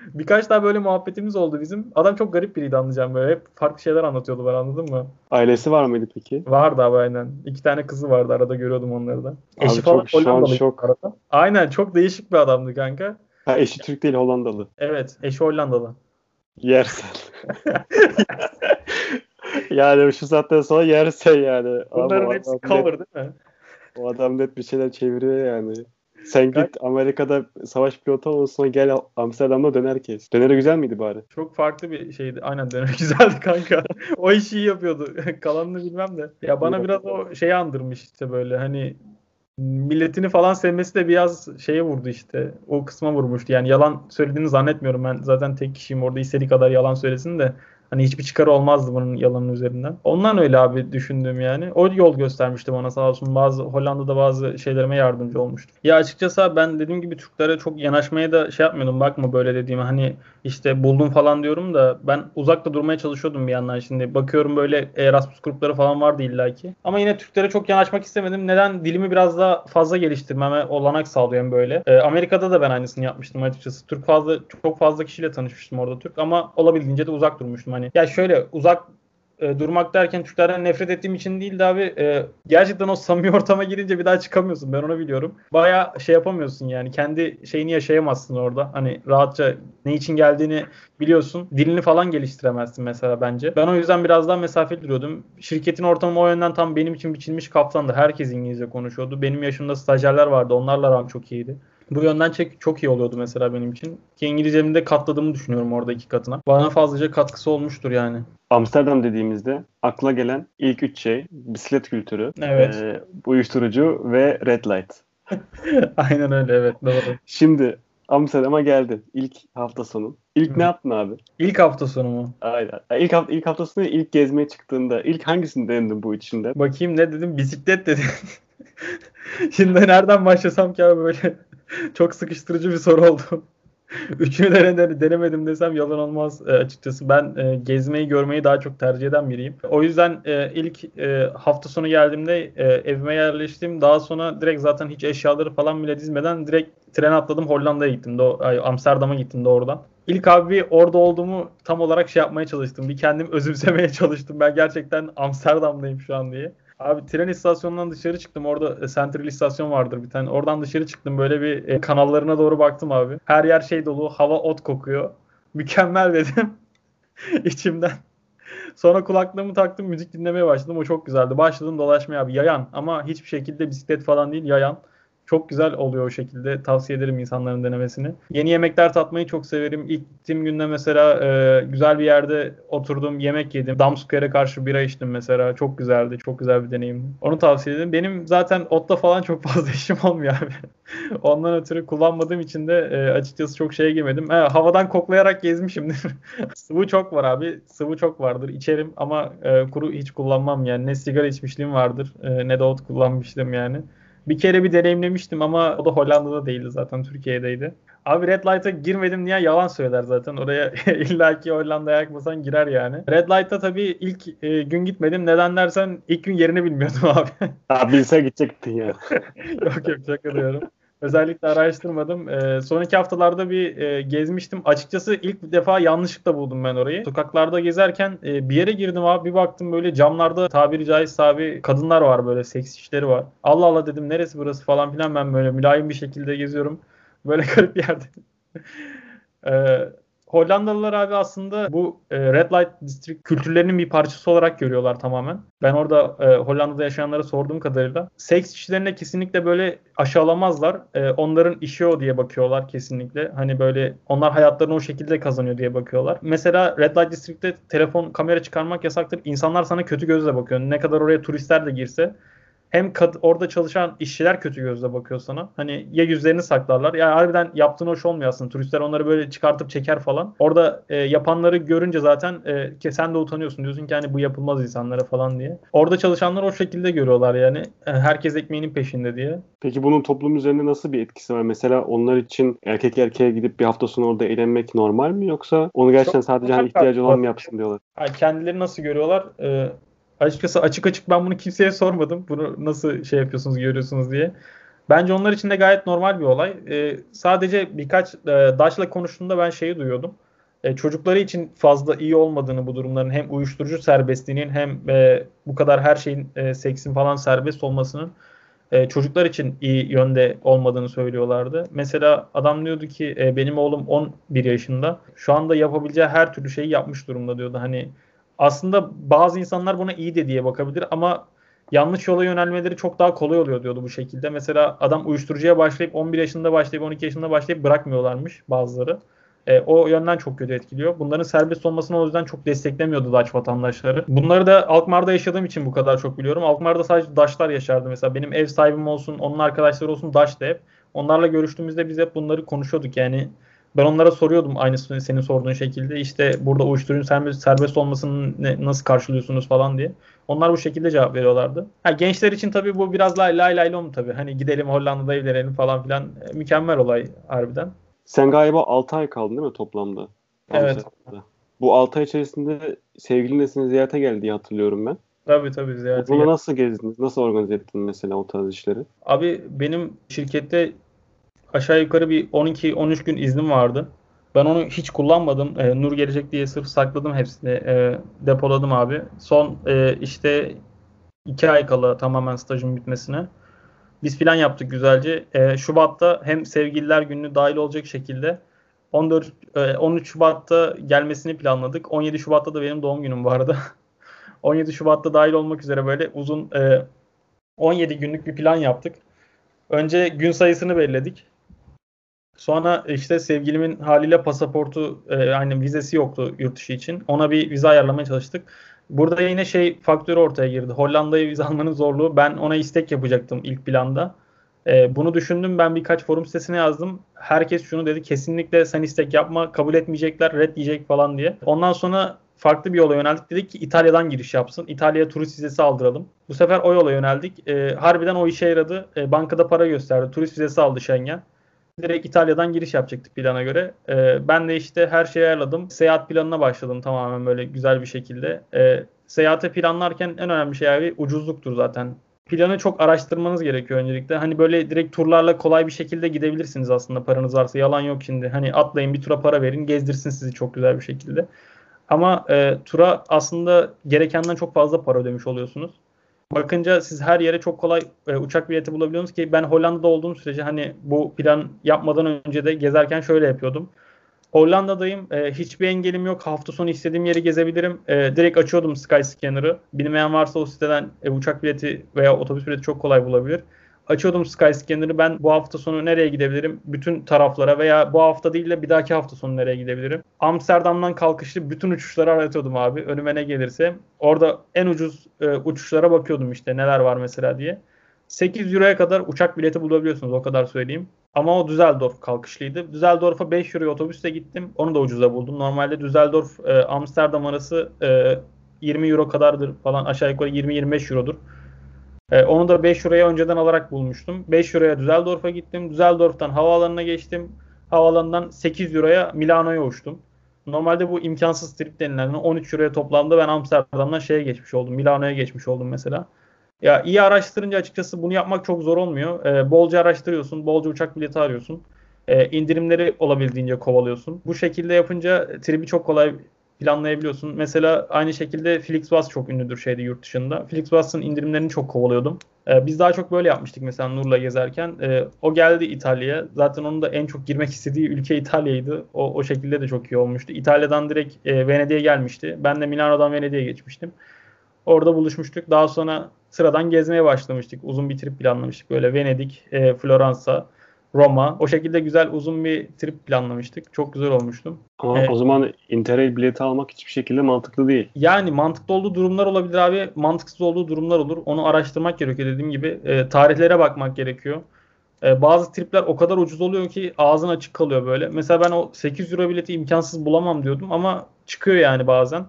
Birkaç daha böyle muhabbetimiz oldu bizim. Adam çok garip biriydi anlayacağım böyle. Hep farklı şeyler anlatıyordu bana anladın mı? Ailesi var mıydı peki? Vardı abi aynen. İki tane kızı vardı arada görüyordum onları da. Eşi abi falan çok, şu an şok. Arada. Aynen çok değişik bir adamdı kanka. Ha eşi Türk değil Hollandalı. Evet eşi Hollandalı. Yersen. yani şu saatten sonra yersen yani. Bunların Ama hepsi cover değil mi? O adam net bir şeyler çeviriyor yani. Sen git Amerika'da savaş pilotu ol sonra gel Amsterdam'da döner kes. Döneri güzel miydi bari? Çok farklı bir şeydi. Aynen döner güzeldi kanka. o işi iyi yapıyordu. Kalanını bilmem de. Ya bana biraz o şeyi andırmış işte böyle hani milletini falan sevmesi de biraz şeye vurdu işte. O kısma vurmuştu. Yani yalan söylediğini zannetmiyorum ben. Zaten tek kişiyim orada istediği kadar yalan söylesin de. Hani hiçbir çıkarı olmazdı bunun yalanın üzerinden. Ondan öyle abi düşündüğüm yani. O yol göstermişti bana sağ olsun. Bazı Hollanda'da bazı şeylerime yardımcı olmuştu. Ya açıkçası ben dediğim gibi Türklere çok yanaşmaya da şey yapmıyordum. Bakma böyle dediğime hani işte buldum falan diyorum da ben uzakta durmaya çalışıyordum bir yandan şimdi. Bakıyorum böyle Erasmus grupları falan vardı illaki. Ama yine Türklere çok yanaşmak istemedim. Neden? Dilimi biraz daha fazla geliştirmeme olanak sağlayan böyle. Ee, Amerika'da da ben aynısını yapmıştım açıkçası. Türk fazla çok fazla kişiyle tanışmıştım orada Türk ama olabildiğince de uzak durmuştum hani. Ya şöyle uzak e, durmak derken Türklerden nefret ettiğim için değil de abi e, gerçekten o samimi ortama girince bir daha çıkamıyorsun ben onu biliyorum. Baya şey yapamıyorsun yani kendi şeyini yaşayamazsın orada. Hani rahatça ne için geldiğini biliyorsun. Dilini falan geliştiremezsin mesela bence. Ben o yüzden biraz daha mesafeli duruyordum. Şirketin ortamı o yönden tam benim için biçilmiş kaptandı. Herkes İngilizce konuşuyordu. Benim yaşımda stajyerler vardı. Onlarla aram çok iyiydi. Bu yönden çok, çok iyi oluyordu mesela benim için. Ki İngilizcemi de katladığımı düşünüyorum orada iki katına. Bana fazlaca katkısı olmuştur yani. Amsterdam dediğimizde akla gelen ilk üç şey bisiklet kültürü, evet. e, uyuşturucu ve red light. Aynen öyle evet doğru. Şimdi Amsterdam'a geldin ilk hafta sonu. İlk Hı. ne yaptın abi? İlk hafta sonu mu? Aynen. İlk hafta ilk hafta sonu ilk gezmeye çıktığında ilk hangisini denedin bu içinde? Bakayım ne dedim? Bisiklet dedim. Şimdi nereden başlasam ki abi böyle çok sıkıştırıcı bir soru oldu. Üçünü de denemedim desem yalan olmaz e, açıkçası. Ben e, gezmeyi görmeyi daha çok tercih eden biriyim. O yüzden e, ilk e, hafta sonu geldiğimde e, evime yerleştim. Daha sonra direkt zaten hiç eşyaları falan bile dizmeden direkt tren atladım Hollanda'ya gittim. Do Amsterdam'a gittim doğrudan. İlk abi orada olduğumu tam olarak şey yapmaya çalıştım. Bir kendim özümsemeye çalıştım. Ben gerçekten Amsterdam'dayım şu an diye. Abi tren istasyonundan dışarı çıktım. Orada e, Central istasyon vardır bir tane. Oradan dışarı çıktım. Böyle bir e, kanallarına doğru baktım abi. Her yer şey dolu. Hava ot kokuyor. Mükemmel dedim. içimden. Sonra kulaklığımı taktım. Müzik dinlemeye başladım. O çok güzeldi. Başladım dolaşmaya abi. Yayan. Ama hiçbir şekilde bisiklet falan değil. Yayan. Çok güzel oluyor o şekilde. Tavsiye ederim insanların denemesini. Yeni yemekler tatmayı çok severim. İlk gittiğim günde mesela e, güzel bir yerde oturdum, yemek yedim. Damsukere karşı bira içtim mesela. Çok güzeldi. Çok güzel bir deneyim. Onu tavsiye ederim. Benim zaten otta falan çok fazla işim olmuyor abi. Ondan ötürü kullanmadığım için de e, açıkçası çok şeye girmedim. E, havadan koklayarak gezmişimdir. sıvı çok var abi. Sıvı çok vardır. İçerim ama e, kuru hiç kullanmam yani. Ne sigara içmişliğim vardır e, ne de ot kullanmıştım yani. Bir kere bir deneyimlemiştim ama o da Hollanda'da değildi zaten Türkiye'deydi. Abi Red Light'a girmedim diye yalan söyler zaten. Oraya illaki Hollanda'ya yakmasan girer yani. Red Light'a tabii ilk e, gün gitmedim. Neden dersen ilk gün yerini bilmiyordum abi. Abi bilse gidecektin ya. yok yok şaka diyorum. Özellikle araştırmadım. E, sonraki haftalarda bir e, gezmiştim. Açıkçası ilk defa yanlışlıkla buldum ben orayı. Sokaklarda gezerken e, bir yere girdim abi. Bir baktım böyle camlarda tabiri caizse abi kadınlar var böyle seks işleri var. Allah Allah dedim neresi burası falan filan ben böyle mülayim bir şekilde geziyorum. Böyle garip bir yerde. e, Hollandalılar abi aslında bu e, Red Light District kültürlerinin bir parçası olarak görüyorlar tamamen. Ben orada e, Hollanda'da yaşayanlara sorduğum kadarıyla seks işçilerine kesinlikle böyle aşağılamazlar. E, onların işi o diye bakıyorlar kesinlikle. Hani böyle onlar hayatlarını o şekilde kazanıyor diye bakıyorlar. Mesela Red Light District'te telefon kamera çıkarmak yasaktır. İnsanlar sana kötü gözle bakıyor. Ne kadar oraya turistler de girse hem kad- orada çalışan işçiler kötü gözle bakıyor sana. Hani ya yüzlerini saklarlar. Ya harbiden yaptığın hoş olmuyor aslında. Turistler onları böyle çıkartıp çeker falan. Orada e, yapanları görünce zaten e, sen de utanıyorsun. Diyorsun ki hani bu yapılmaz insanlara falan diye. Orada çalışanlar o şekilde görüyorlar yani. E, herkes ekmeğinin peşinde diye. Peki bunun toplum üzerinde nasıl bir etkisi var? Mesela onlar için erkek erkeğe gidip bir hafta sonu orada eğlenmek normal mi yoksa onu gerçekten Çok sadece hani ihtiyacı olan mı yapsın diyorlar? Yani kendileri nasıl görüyorlar? Ee, açıkçası açık açık ben bunu kimseye sormadım. Bunu nasıl şey yapıyorsunuz, görüyorsunuz diye. Bence onlar için de gayet normal bir olay. Ee, sadece birkaç e, Daş'la konuştuğumda ben şeyi duyuyordum. E, çocukları için fazla iyi olmadığını bu durumların hem uyuşturucu serbestliğinin hem e, bu kadar her şeyin e, seksin falan serbest olmasının e, çocuklar için iyi yönde olmadığını söylüyorlardı. Mesela adam diyordu ki e, benim oğlum 11 yaşında. Şu anda yapabileceği her türlü şeyi yapmış durumda diyordu. Hani aslında bazı insanlar buna iyi de diye bakabilir ama yanlış yola yönelmeleri çok daha kolay oluyor diyordu bu şekilde. Mesela adam uyuşturucuya başlayıp 11 yaşında başlayıp 12 yaşında başlayıp bırakmıyorlarmış bazıları. E, o yönden çok kötü etkiliyor. Bunların serbest olmasını o yüzden çok desteklemiyordu Dutch vatandaşları. Bunları da Alkmaar'da yaşadığım için bu kadar çok biliyorum. Alkmaar'da sadece Dutch'lar yaşardı. Mesela benim ev sahibim olsun, onun arkadaşları olsun Dutch'ta hep. Onlarla görüştüğümüzde biz hep bunları konuşuyorduk. Yani ben onlara soruyordum aynısını senin sorduğun şekilde. İşte burada uyuşturucunun serbest, serbest olmasını ne, nasıl karşılıyorsunuz falan diye. Onlar bu şekilde cevap veriyorlardı. Ha, gençler için tabii bu biraz lay lay lay lom tabii. Hani gidelim Hollanda'da evlenelim falan filan. E, mükemmel olay harbiden. Sen galiba 6 ay kaldın değil mi toplamda? Evet. Bu 6 ay içerisinde sevgilin de seni ziyarete geldi diye hatırlıyorum ben. Tabii tabii ziyarete Bunu nasıl gezdiniz? Nasıl organize ettin mesela o tarz işleri? Abi benim şirkette aşağı yukarı bir 12-13 gün iznim vardı. Ben onu hiç kullanmadım. E, Nur gelecek diye sırf sakladım hepsini. E, depoladım abi. Son e, işte 2 ay kala tamamen stajın bitmesine. Biz plan yaptık güzelce. E, Şubat'ta hem sevgililer günü dahil olacak şekilde 14 e, 13 Şubat'ta gelmesini planladık. 17 Şubat'ta da benim doğum günüm bu arada. 17 Şubat'ta dahil olmak üzere böyle uzun e, 17 günlük bir plan yaptık. Önce gün sayısını belirledik. Sonra işte sevgilimin haliyle pasaportu e, yani vizesi yoktu yurt dışı için. Ona bir vize ayarlamaya çalıştık. Burada yine şey faktörü ortaya girdi. Hollanda'ya vize almanın zorluğu. Ben ona istek yapacaktım ilk planda. E, bunu düşündüm. Ben birkaç forum sitesine yazdım. Herkes şunu dedi. Kesinlikle sen istek yapma. Kabul etmeyecekler. Red diyecek falan diye. Ondan sonra farklı bir yola yöneldik. Dedik ki İtalya'dan giriş yapsın. İtalya'ya turist vizesi aldıralım. Bu sefer o yola yöneldik. E, harbiden o işe yaradı. E, bankada para gösterdi. Turist vizesi aldı Schengen. Direkt İtalya'dan giriş yapacaktık plana göre. E, ben de işte her şeyi ayarladım. Seyahat planına başladım tamamen böyle güzel bir şekilde. E, seyahate planlarken en önemli şey abi ucuzluktur zaten. Planı çok araştırmanız gerekiyor öncelikle. Hani böyle direkt turlarla kolay bir şekilde gidebilirsiniz aslında paranız varsa. Yalan yok şimdi. Hani atlayın bir tura para verin gezdirsin sizi çok güzel bir şekilde. Ama e, tura aslında gerekenden çok fazla para ödemiş oluyorsunuz. Bakınca siz her yere çok kolay e, uçak bileti bulabiliyorsunuz ki ben Hollanda'da olduğum sürece hani bu plan yapmadan önce de gezerken şöyle yapıyordum. Hollanda'dayım. E, hiçbir engelim yok. Hafta sonu istediğim yeri gezebilirim. E, direkt açıyordum Skyscanner'ı. Bilmeyen varsa o siteden e, uçak bileti veya otobüs bileti çok kolay bulabilir. Açıyordum Skyscanner'ı. Ben bu hafta sonu nereye gidebilirim? Bütün taraflara veya bu hafta değil de bir dahaki hafta sonu nereye gidebilirim? Amsterdam'dan kalkışlı bütün uçuşları aratıyordum abi. Önüme ne gelirse. Orada en ucuz e, uçuşlara bakıyordum işte neler var mesela diye. 8 Euro'ya kadar uçak bileti bulabiliyorsunuz o kadar söyleyeyim. Ama o Düsseldorf kalkışlıydı. Düsseldorf'a 5 Euro'ya otobüsle gittim. Onu da ucuza buldum. Normalde Düsseldorf e, Amsterdam arası e, 20 Euro kadardır falan aşağı yukarı 20-25 Euro'dur. E, onu da 5 Euro'ya önceden alarak bulmuştum. 5 Euro'ya Düsseldorf'a gittim. Düsseldorf'tan havaalanına geçtim. Havaalanından 8 Euro'ya Milano'ya uçtum. Normalde bu imkansız trip denilen 13 Euro'ya toplamda ben Amsterdam'dan şeye geçmiş oldum. Milano'ya geçmiş oldum mesela. Ya iyi araştırınca açıkçası bunu yapmak çok zor olmuyor. Ee, bolca araştırıyorsun, bolca uçak bileti arıyorsun. Ee, indirimleri olabildiğince kovalıyorsun. Bu şekilde yapınca tribi çok kolay planlayabiliyorsun. Mesela aynı şekilde Flixbus çok ünlüdür şeyde yurt dışında. Flixbus'ın indirimlerini çok kovalıyordum. Ee, biz daha çok böyle yapmıştık mesela Nur'la gezerken. Ee, o geldi İtalya'ya. Zaten onun da en çok girmek istediği ülke İtalya'ydı. O, o şekilde de çok iyi olmuştu. İtalya'dan direkt e, Venedik'e gelmişti. Ben de Milano'dan Venedik'e geçmiştim. Orada buluşmuştuk. Daha sonra sıradan gezmeye başlamıştık. Uzun bir trip planlamıştık. Böyle Venedik, e, Floransa, Roma. O şekilde güzel uzun bir trip planlamıştık. Çok güzel olmuştu. Ama Evet. o zaman Interrail bileti almak hiçbir şekilde mantıklı değil. Yani mantıklı olduğu durumlar olabilir abi. Mantıksız olduğu durumlar olur. Onu araştırmak gerekiyor dediğim gibi. E, tarihlere bakmak gerekiyor. E, bazı tripler o kadar ucuz oluyor ki ağzın açık kalıyor böyle. Mesela ben o 8 euro bileti imkansız bulamam diyordum ama çıkıyor yani bazen.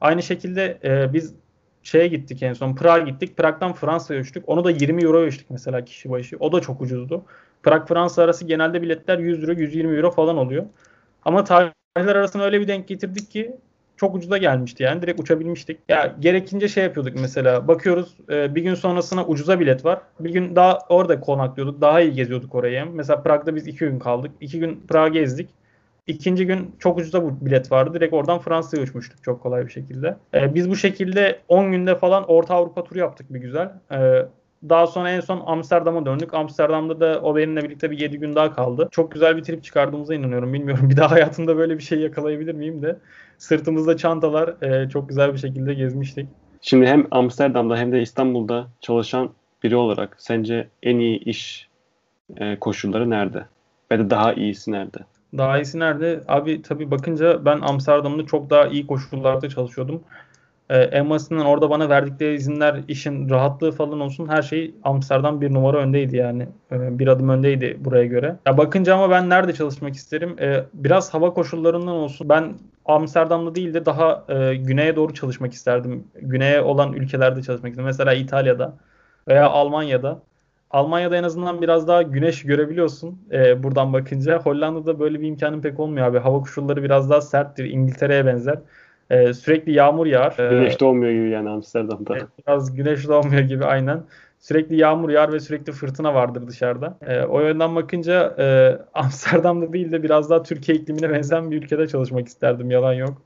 Aynı şekilde e, biz şeye gittik en son. Prag'a gittik. Prag'dan Fransa'ya uçtuk. Onu da 20 euro uçtuk mesela kişi başı. O da çok ucuzdu. Prag-Fransa arası genelde biletler 100 euro, 120 euro falan oluyor. Ama tarihler arasında öyle bir denk getirdik ki çok ucuza gelmişti yani. Direkt uçabilmiştik. Ya gerekince şey yapıyorduk mesela. Bakıyoruz e, bir gün sonrasına ucuza bilet var. Bir gün daha orada konaklıyorduk. Daha iyi geziyorduk orayı. Mesela Prag'da biz iki gün kaldık. İki gün Prag'ı gezdik. İkinci gün çok ucuza bu bilet vardı. Direkt oradan Fransa'ya uçmuştuk çok kolay bir şekilde. E, biz bu şekilde 10 günde falan Orta Avrupa turu yaptık bir güzel. E, daha sonra en son Amsterdam'a döndük. Amsterdam'da da o benimle birlikte bir 7 gün daha kaldı. Çok güzel bir trip çıkardığımıza inanıyorum. Bilmiyorum bir daha hayatımda böyle bir şey yakalayabilir miyim de. Sırtımızda çantalar e, çok güzel bir şekilde gezmiştik. Şimdi hem Amsterdam'da hem de İstanbul'da çalışan biri olarak sence en iyi iş e, koşulları nerede? Ve de daha iyisi nerede? Daha iyisi nerede? Abi tabii bakınca ben Amsterdam'da çok daha iyi koşullarda çalışıyordum. Basitinden orada bana verdikleri izinler, işin rahatlığı falan olsun her şey Amsterdam bir numara öndeydi yani. Ee, bir adım öndeydi buraya göre. Ya bakınca ama ben nerede çalışmak isterim? Ee, biraz hava koşullarından olsun. Ben Amsterdam'da değil de daha e, güneye doğru çalışmak isterdim. Güneye olan ülkelerde çalışmak isterdim. Mesela İtalya'da veya Almanya'da. Almanya'da en azından biraz daha güneş görebiliyorsun e, buradan bakınca. Hollanda'da böyle bir imkanın pek olmuyor abi. Hava koşulları biraz daha serttir. İngiltere'ye benzer. E, sürekli yağmur yağar. E, güneş doğmuyor gibi yani Amsterdam'da. Evet, biraz güneş doğmuyor gibi aynen. Sürekli yağmur yağar ve sürekli fırtına vardır dışarıda. E, o yönden bakınca e, Amsterdam'da değil de biraz daha Türkiye iklimine benzer bir ülkede çalışmak isterdim. Yalan yok.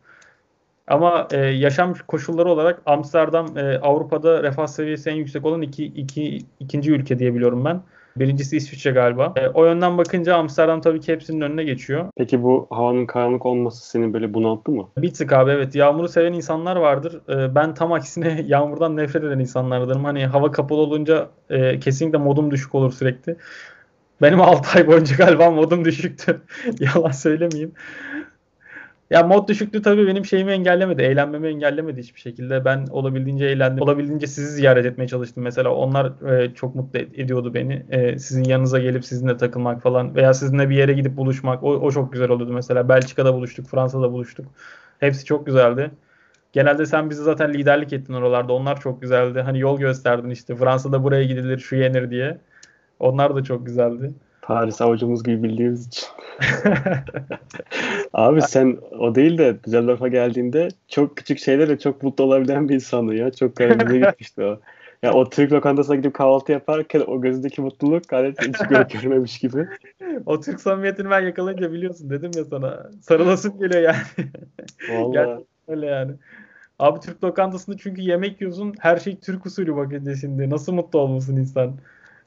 Ama e, yaşam koşulları olarak Amsterdam e, Avrupa'da refah seviyesi en yüksek olan iki, iki, ikinci ülke diyebiliyorum ben. Birincisi İsviçre galiba. E, o yönden bakınca Amsterdam tabii ki hepsinin önüne geçiyor. Peki bu havanın karanlık olması seni böyle bunalttı mı? Bir tık abi evet. Yağmuru seven insanlar vardır. E, ben tam aksine yağmurdan nefret eden insanlardanım. Hani hava kapalı olunca e, kesinlikle modum düşük olur sürekli. Benim 6 ay boyunca galiba modum düşüktü. Yalan söylemeyeyim. Ya mod düşüklüğü tabii benim şeyimi engellemedi. Eğlenmemi engellemedi hiçbir şekilde. Ben olabildiğince eğlendim. Olabildiğince sizi ziyaret etmeye çalıştım. Mesela onlar e, çok mutlu ediyordu beni. E, sizin yanınıza gelip sizinle takılmak falan veya sizinle bir yere gidip buluşmak. O, o çok güzel oluyordu mesela. Belçika'da buluştuk, Fransa'da buluştuk. Hepsi çok güzeldi. Genelde sen bizi zaten liderlik ettin oralarda. Onlar çok güzeldi. Hani yol gösterdin işte. Fransa'da buraya gidilir, şu yenir diye. Onlar da çok güzeldi. Paris avucumuz gibi bildiğimiz için. Abi sen o değil de Düsseldorf'a geldiğinde çok küçük şeylerle çok mutlu olabilen bir insandın ya. Çok garibime gitmişti o. Ya o Türk lokantasına gidip kahvaltı yaparken o gözündeki mutluluk gayet hiç görmemiş gibi. o Türk samimiyetini ben yakalayınca biliyorsun dedim ya sana. Sarılasın geliyor yani. Vallahi. öyle yani. Abi Türk lokantasında çünkü yemek yiyorsun her şey Türk usulü bakınca şimdi. Nasıl mutlu olmasın insan.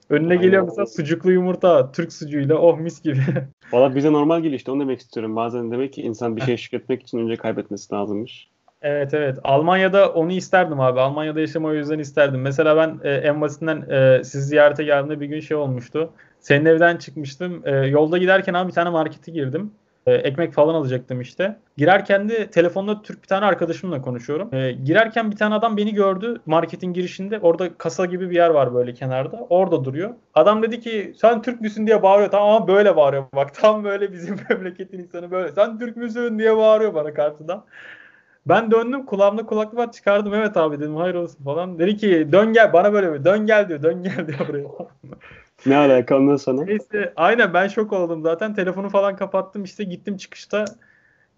Önüne Aynen. geliyor mesela sucuklu yumurta Türk sucuğuyla oh mis gibi. Valla bize normal geliyor işte onu demek istiyorum. Bazen demek ki insan bir şey şükretmek için önce kaybetmesi lazımmış. Evet evet. Almanya'da onu isterdim abi. Almanya'da yaşamayı o yüzden isterdim. Mesela ben e, en basitinden e, siz ziyarete geldiğimde bir gün şey olmuştu. Senin evden çıkmıştım. E, yolda giderken abi bir tane markete girdim. E, ekmek falan alacaktım işte. Girerken de telefonda Türk bir tane arkadaşımla konuşuyorum. E, girerken bir tane adam beni gördü marketin girişinde. Orada kasa gibi bir yer var böyle kenarda. Orada duruyor. Adam dedi ki sen Türk müsün diye bağırıyor. Tamam böyle bağırıyor. Bak tam böyle bizim memleketin insanı böyle. Sen Türk müsün diye bağırıyor bana karşıdan. Ben döndüm kulağımda kulaklık var çıkardım. Evet abi dedim hayır olsun falan. Dedi ki dön gel bana böyle bir dön gel diyor. Dön gel diyor buraya. Ne alaka ondan sonra? Neyse aynen ben şok oldum zaten. Telefonu falan kapattım işte gittim çıkışta.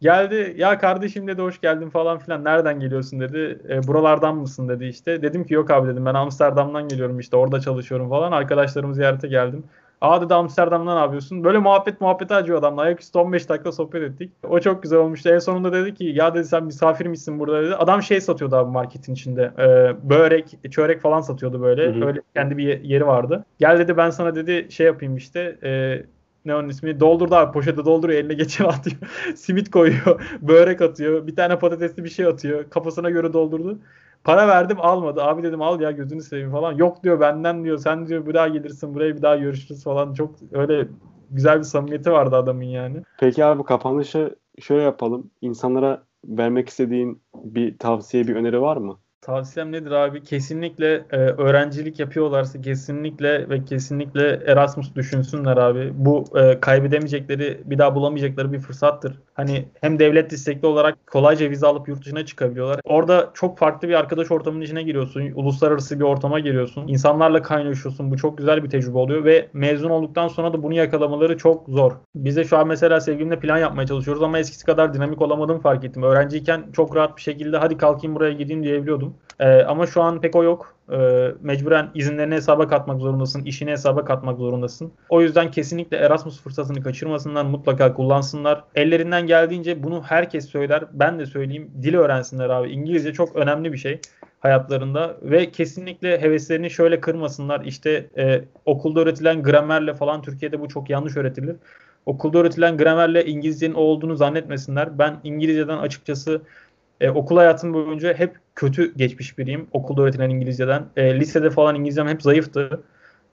Geldi ya kardeşim dedi hoş geldin falan filan nereden geliyorsun dedi. E, buralardan mısın dedi işte. Dedim ki yok abi dedim ben Amsterdam'dan geliyorum işte orada çalışıyorum falan. Arkadaşlarımı ziyarete geldim. Aa dedi Amsterdam'da ne yapıyorsun? Böyle muhabbet muhabbet acıyor adamla. Ayaküstü 15 dakika sohbet ettik. O çok güzel olmuştu. En sonunda dedi ki ya dedi sen misafir misin burada dedi. Adam şey satıyordu abi marketin içinde. Ee, börek, çörek falan satıyordu böyle. Hı hı. Öyle kendi bir yeri vardı. Gel dedi ben sana dedi şey yapayım işte. E, ne onun ismi? Doldurdu abi poşete dolduruyor eline geçen atıyor. Simit koyuyor. Börek atıyor. Bir tane patatesli bir şey atıyor. Kafasına göre doldurdu. Para verdim almadı. Abi dedim al ya gözünü seveyim falan. Yok diyor benden diyor. Sen diyor bir daha gelirsin buraya bir daha görüşürüz falan. Çok öyle güzel bir samimiyeti vardı adamın yani. Peki abi kapanışı şöyle yapalım. İnsanlara vermek istediğin bir tavsiye, bir öneri var mı? Tavsiyem nedir abi? Kesinlikle e, öğrencilik yapıyorlarsa kesinlikle ve kesinlikle Erasmus düşünsünler abi. Bu e, kaybedemeyecekleri, bir daha bulamayacakları bir fırsattır. Hani hem devlet destekli olarak kolayca vize alıp yurt dışına çıkabiliyorlar. Orada çok farklı bir arkadaş ortamının içine giriyorsun. Uluslararası bir ortama giriyorsun. İnsanlarla kaynaşıyorsun. Bu çok güzel bir tecrübe oluyor ve mezun olduktan sonra da bunu yakalamaları çok zor. Bize şu an mesela sevgilimle plan yapmaya çalışıyoruz ama eskisi kadar dinamik olamadığımı fark ettim. Öğrenciyken çok rahat bir şekilde hadi kalkayım buraya gideyim diyebiliyordum. Ee, ama şu an pek o yok. Ee, mecburen izinlerini hesaba katmak zorundasın, işini hesaba katmak zorundasın. O yüzden kesinlikle Erasmus fırsatını kaçırmasınlar, mutlaka kullansınlar. Ellerinden geldiğince bunu herkes söyler. Ben de söyleyeyim. Dil öğrensinler abi. İngilizce çok önemli bir şey hayatlarında ve kesinlikle heveslerini şöyle kırmasınlar. İşte e, okulda öğretilen gramerle falan Türkiye'de bu çok yanlış öğretilir. Okulda öğretilen gramerle İngilizcenin olduğunu zannetmesinler. Ben İngilizceden açıkçası e, okul hayatım boyunca hep kötü geçmiş biriyim. Okulda öğretilen İngilizceden. E, lisede falan İngilizcem hep zayıftı.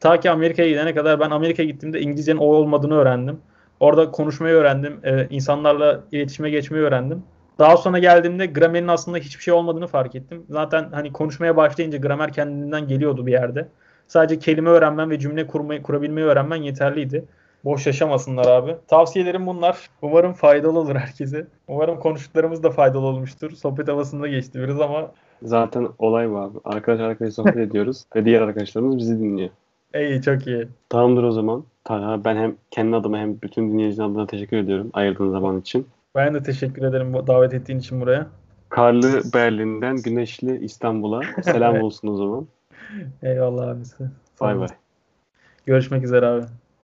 Ta ki Amerika'ya gidene kadar ben Amerika'ya gittiğimde İngilizcenin o olmadığını öğrendim. Orada konuşmayı öğrendim. E, insanlarla iletişime geçmeyi öğrendim. Daha sonra geldiğimde gramerin aslında hiçbir şey olmadığını fark ettim. Zaten hani konuşmaya başlayınca gramer kendinden geliyordu bir yerde. Sadece kelime öğrenmen ve cümle kurmayı, kurabilmeyi öğrenmen yeterliydi. Boş yaşamasınlar abi. Tavsiyelerim bunlar. Umarım faydalı olur herkese. Umarım konuştuklarımız da faydalı olmuştur. Sohbet havasında geçti biraz ama Zaten olay bu abi. Arkadaş arkadaş sohbet ediyoruz ve diğer arkadaşlarımız bizi dinliyor. iyi çok iyi. Tamamdır o zaman. Talha ben hem kendi adıma hem bütün dinleyicilerin adına teşekkür ediyorum ayırdığın zaman için. Ben de teşekkür ederim davet ettiğin için buraya. Karlı Berlin'den güneşli İstanbul'a selam olsun o zaman. Eyvallah abisi. Bay bay. Görüşmek üzere abi.